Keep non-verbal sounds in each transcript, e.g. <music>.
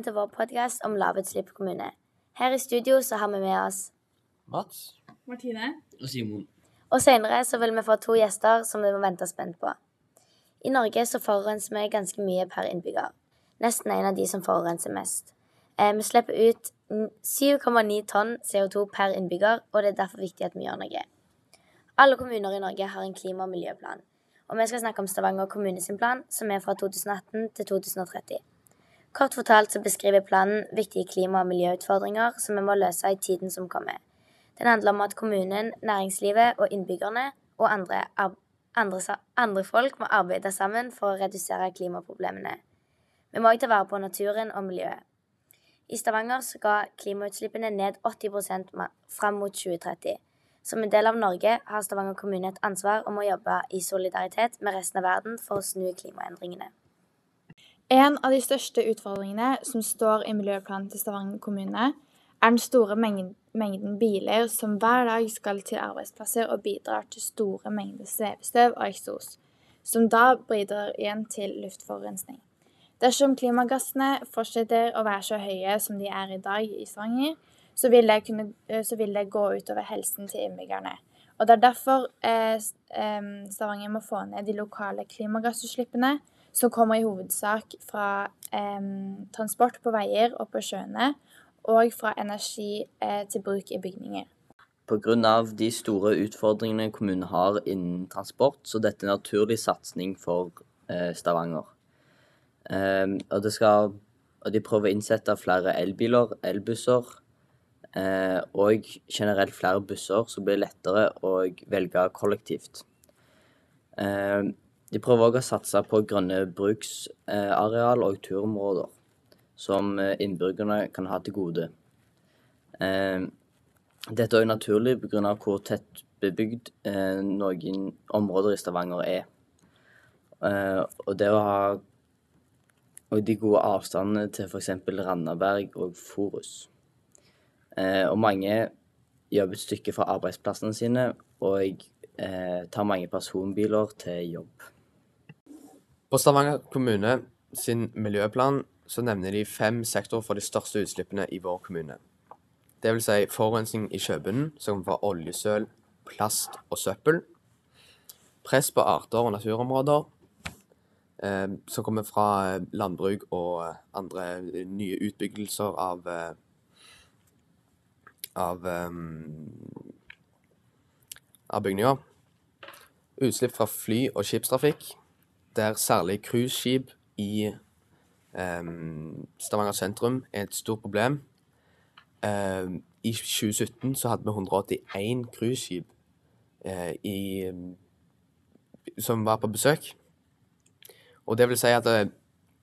velkommen til vår podkast om lavutslipp kommune. Her i studio så har vi med oss Mats. Martine. Og Simon. Og senere så vil vi få to gjester som vi må vente spent på. I Norge så forurenser vi ganske mye per innbygger. Nesten en av de som forurenser mest. Eh, vi slipper ut 7,9 tonn CO2 per innbygger, og det er derfor viktig at vi gjør noe. Alle kommuner i Norge har en klima- og miljøplan. Og vi skal snakke om Stavanger kommune sin plan, som er fra 2018 til 2030. Kort fortalt så beskriver planen viktige klima- og miljøutfordringer som vi må løse i tiden som kommer. Den handler om at kommunen, næringslivet og innbyggerne og andre, andre, andre folk må arbeide sammen for å redusere klimaproblemene. Vi må òg ta vare på naturen og miljøet. I Stavanger skal klimautslippene ned 80% fram mot 2030. Som en del av Norge har Stavanger kommune et ansvar om å jobbe i solidaritet med resten av verden for å snu klimaendringene. En av de største utfordringene som står i miljøplanen til Stavanger kommune, er den store mengden, biler som hver dag skal til arbeidsplasser og bidrar til store mengder svevestøv og eksos, som da bidrar igjen til luftforurensning. Dersom klimagassene fortsetter å være så høye som de er i dag i Stavanger, så vil det, kunne, så vil det gå utover helsen til innbyggerne. Og Det er derfor eh, Stavanger må få ned de lokale klimagassutslippene som kommer i hovedsak fra eh, transport på veier og på sjøene, og fra energi eh, til bruk i bygninger. Pga. de store utfordringene kommunen har innen transport, så dette er en naturlig satsing for eh, Stavanger. Og, skal, og, de prøver å innsette flere elbiler, elbusser, eh, og generelt flere busser, så blir det lettere å velge kollektivt. De prøver òg å satse på grønne bruksareal og turområder, som eh, innbyggerne kan ha til gode. Eh, dette er òg naturlig pga. hvor tett bebygd eh, noen områder i Stavanger er. Og det å ha og de gode avstandene til f.eks. Randaberg og Forus. Og mange jobber et stykke fra arbeidsplassene sine og tar mange personbiler til jobb. På Stavanger kommune sin miljøplan så nevner de fem sektorer for de største utslippene i vår kommune. Det vil si forurensning i sjøbunnen, som fra oljesøl, plast og søppel. Press på arter og naturområder, eh, som kommer fra landbruk og andre nye utbyggelser av eh, av, um, av bygninger. Utslipp fra fly og skipstrafikk der særlig cruiseskip i um, Stavanger sentrum er et stort problem. Um, I 2017 så hadde vi 181 cruiseskip uh, som var på besøk. Og det vil si at uh,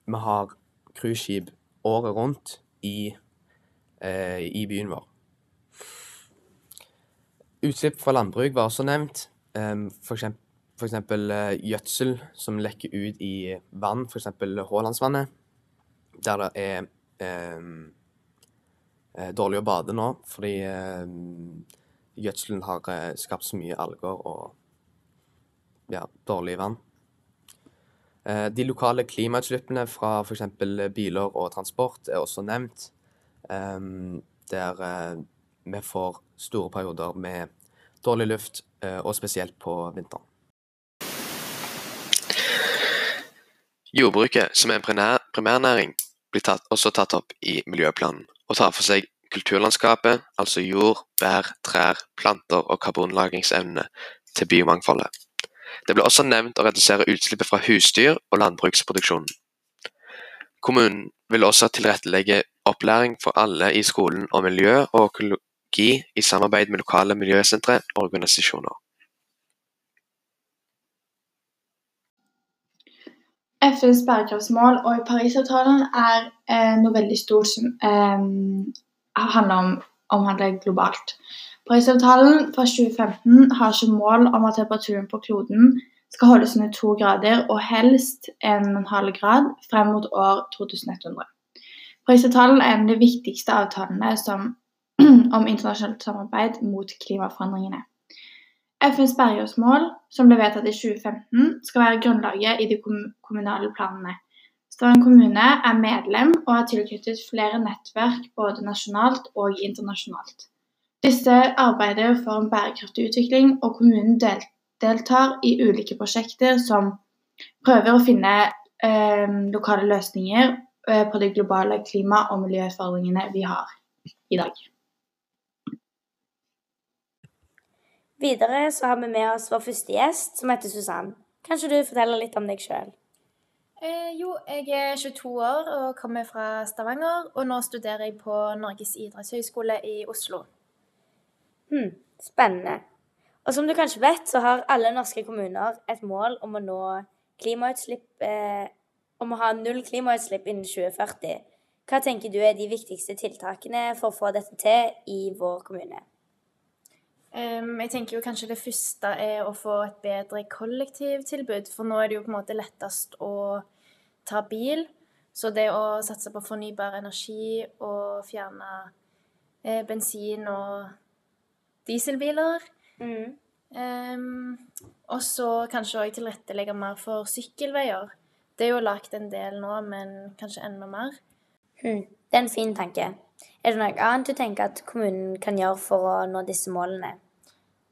vi har cruiseskip året rundt i, uh, i byen vår. Utslipp fra landbruk var også nevnt. Um, for eksempel f.eks. Uh, gjødsel som lekker ut i vann, f.eks. Hålandsvannet, der det er eh, dårlig å bade nå fordi eh, gjødselen har uh, skapt så mye alger og ja, dårlig vann. Eh, de lokale klimautslippene fra f.eks. biler og transport er også nevnt, der vi får store perioder med dårlig luft, og spesielt på vinteren. Jordbruket som er en primærnæring blir tatt, også tatt opp i miljøplanen, og tar for seg kulturlandskapet, altså jord, bær, trær, planter og karbonlagringsevnene til biomangfoldet. Det ble også nevnt å redusere utslippet fra husdyr og landbruksproduksjonen. Kommunen vil også tilrettelegge opplæring for alle i skolen om miljø og økologi i samarbeid med lokale miljøsentre og organisasjoner. FNs bærekraftsmål og Parisavtalen er eh, noe veldig stort som eh, handler om omhandler globalt. Parisavtalen fra 2015 har som mål om at temperaturen på kloden skal holdes under to grader, og helst en halv grad frem mot år 2100. Parisavtalen er en av de viktigste avtalene som, <clears throat> om internasjonalt samarbeid mot klimaforandringene. FNs bærekraftsmål, som ble vedtatt i 2015, skal være grunnlaget i de kommunale planene. Stavanger kommune er medlem og har tilknyttet flere nettverk både nasjonalt og internasjonalt. Disse arbeider for en bærekraftig utvikling, og kommunen del deltar i ulike prosjekter som prøver å finne eh, lokale løsninger eh, på de globale klima- og miljøutfordringene vi har i dag. Videre så har vi med oss vår første gjest, som heter Susann. Kan ikke du fortelle litt om deg sjøl? Eh, jo, jeg er 22 år og kommer fra Stavanger. Og nå studerer jeg på Norges idrettshøgskole i Oslo. Hm, spennende. Og som du kanskje vet, så har alle norske kommuner et mål om å nå klimautslipp eh, Om å ha null klimautslipp innen 2040. Hva tenker du er de viktigste tiltakene for å få dette til i vår kommune? Um, jeg tenker jo kanskje det første er å få et bedre kollektivtilbud. For nå er det jo på en måte lettest å ta bil. Så det å satse på fornybar energi og fjerne eh, bensin- og dieselbiler Mm. um, Og så kanskje òg tilrettelegge mer for sykkelveier. Det er jo lagt en del nå, men kanskje enda mer. Hm, det er en fin tanke. Er det noe annet du tenker at kommunen kan gjøre for å nå disse målene?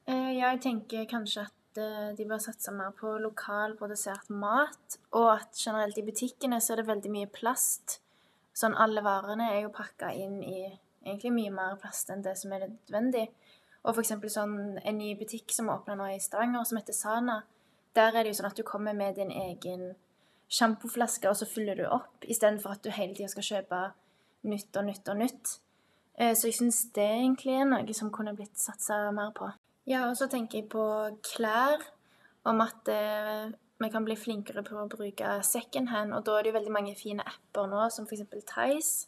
Eh, jeg tenker kanskje at eh, de bør satse mer på lokalprodusert mat, og at generelt i butikkene så er det veldig mye plast. Sånn alle varene er jo pakka inn i egentlig mye mer plast enn det som er nødvendig. Og eksempel sånn en ny butikk som åpna nå i Stavanger, som heter Sana. Der er det jo sånn at du kommer med din egen sjampoflaske, og så fyller du opp, istedenfor at du hele tida skal kjøpe nytt og nytt og nytt. Eh, Så jeg syns det egentlig er noe som kunne blitt satsa mer på. Ja, og så tenker jeg på klær, om at eh, vi kan bli flinkere på å bruke second hand, og da er det jo veldig mange fine apper nå, som f.eks. Tice.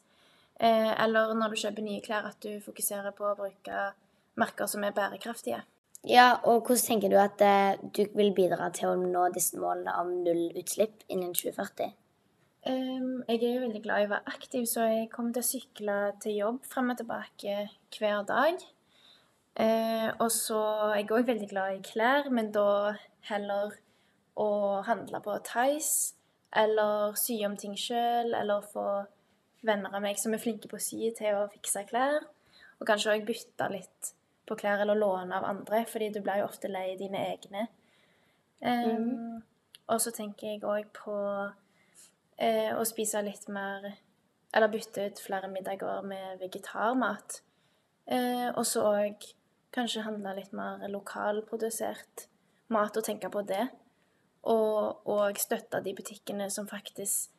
Eh, eller når du kjøper nye klær, at du fokuserer på å bruke merker som er bærekraftige. Ja, og hvordan tenker du at du vil bidra til å nå disse målene om null utslipp innen 2040? Jeg er jo veldig glad i å være aktiv, så jeg kommer til å sykle til jobb frem og tilbake hver dag. Eh, og så er jeg òg veldig glad i klær, men da heller å handle på Tice, eller sy om ting sjøl, eller få venner av meg som er flinke på å sy, til å fikse klær. Og kanskje òg bytte litt på klær, eller låne av andre, fordi du blir jo ofte lei dine egne. Ehm, Og så tenker jeg òg på eh, og spise litt mer Eller bytte ut flere middager med vegetarmat. Eh, og så òg kanskje handle litt mer lokalprodusert mat og tenke på det. Og, og støtte de butikkene som faktisk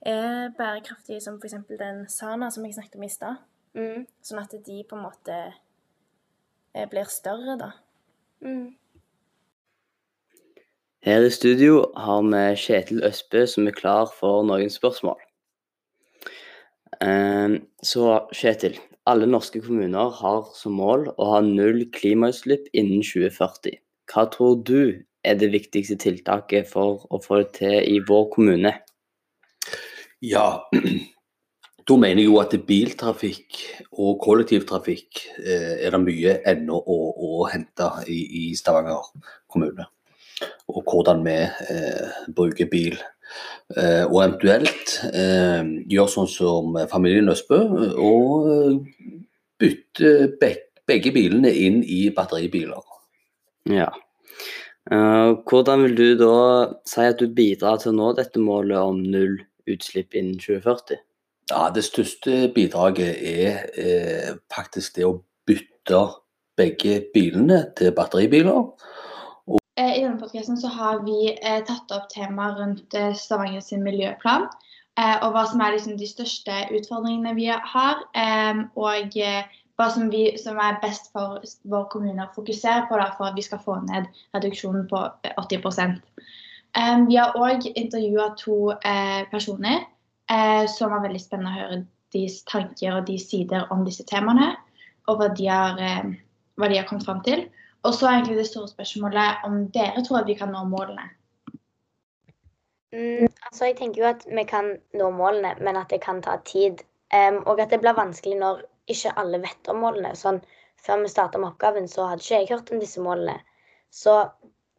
er bærekraftige, som f.eks. den Sana som jeg snakket om i stad. Mm. Sånn at de på en måte eh, blir større, da. Mm. Her i studio har vi Kjetil Østbø som er klar for noen spørsmål. Eh, Så Kjetil, alle norske kommuner har som mål å ha null klimautslipp innen 2040. Hva tror du er det viktigste tiltaket for å få det til i vår kommune? Ja, <clears throat> da mener jeg jo at biltrafikk og kollektivtrafikk eh, er det mye ennå å, å hente i, i Stavanger kommune. Og hvordan vi eh, bruker bil. Eh, og eventuelt eh, gjør sånn som familien Østbø, og eh, bytte beg, begge bilene inn i batteribiler. Ja. Uh, hvordan vil du da si at du bidrar til å nå dette målet om null utslipp innen 2040? Ja, Det største bidraget er eh, faktisk det å bytte begge bilene til batteribiler. Eh, I denne podcasten har vi eh, tatt opp temaer rundt eh, Stavanger sin miljøplan. Og hva som er liksom, de største utfordringene vi har. og hva som, vi, som er best for vår kommune å fokusere på da, for at vi skal få ned reduksjonen på eh, 80 Eh, Vi har òg intervjua to personer som var veldig spennende å høre deres tanker og de sider om disse temaene. Og hva de har, hva de har kommet fram til. Og så er egentlig det store spørsmålet om dere tror at vi kan nå målene. Mm, altså, jeg tenker jo at vi kan nå målene, men at det kan ta tid. Um, og at det blir vanskelig når ikke alle vet om målene. Sånn, før vi starta med oppgaven, så hadde ikke jeg hørt om disse målene. Så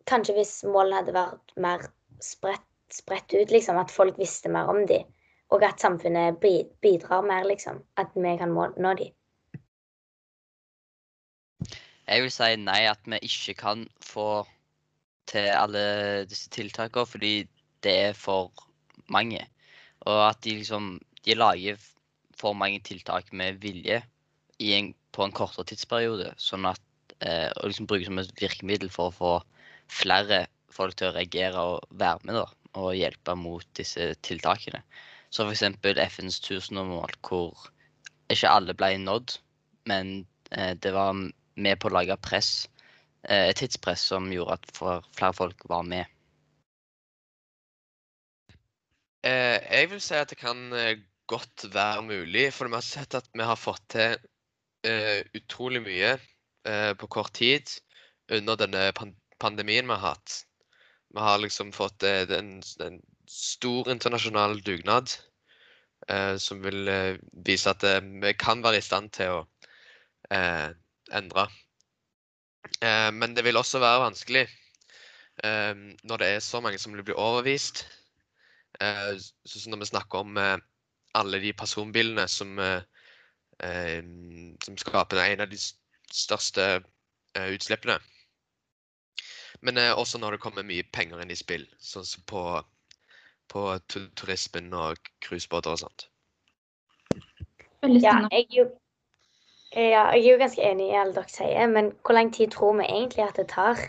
kanskje hvis målene hadde vært mer spredt spredt ut, liksom. At folk visste mer om de. Og at samfunnet bidrar mer, liksom. At vi kan nå de. Jeg vil si nei, at vi ikke kan få til alle disse tiltakene, fordi det er for mange. Og at de liksom de lager for mange tiltak med vilje en, på en kortere tidsperiode. Sånn at eh, Og liksom bruke som et virkemiddel for å få flere folk til å reagere og være med da, og hjelpe mot disse tiltakene. Så f.eks. FNs tusenårsmål, hvor ikke alle ble nådd, men eh, det var med på å lage press, eh, tidspress som gjorde at flere folk var med. Eh, jeg vil si at det kan eh, godt være mulig, for vi har sett at vi har fått til eh, utrolig mye eh, på kort tid under denne pan pandemien vi har hatt. Vi har liksom fått eh, en, en stor internasjonal dugnad som vil vise at vi kan være i stand til å endre. Eh, men det vil også være vanskelig eh, når det er så mange som blir overvist, Eh, Sånn når vi snakker om eh, alle de personbilene som, eh, eh, som skaper en av de største eh, utslippene. Men eh, også når det kommer mye penger inn i spill, sånn som på, på turismen og cruisebåter og sånt. Ja, jeg ja, jeg er jo ganske enig i alt dere sier, men hvor lang tid tror vi egentlig at det tar?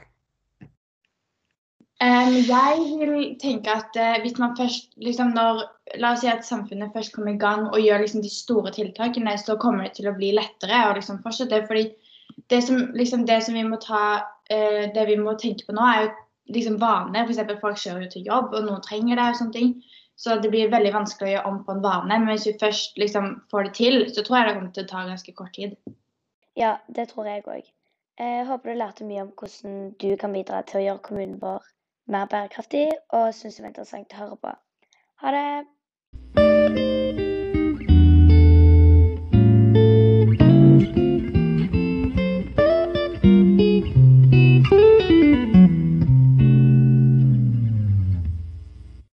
Um, jeg vil tenke at uh, hvis man først liksom når, La oss si at samfunnet først kommer i gang og gjør liksom de store tiltakene, så kommer det til å bli lettere å liksom fortsette. fordi det som, liksom, det som vi må ta uh, det vi må tenke på nå, er jo liksom vaner. F.eks. folk kjører jo til jobb, og noen trenger det. og sånne ting. Så det blir veldig vanskelig å gjøre om på en vane. Men hvis du først liksom får det til, så tror jeg det kommer til å ta ganske kort tid. Ja, det tror jeg òg. Jeg håper du lærte mye om hvordan du kan bidra til å gjøre kommunen vår mer bærekraftig, og syns det var interessant å høre på. Ha det!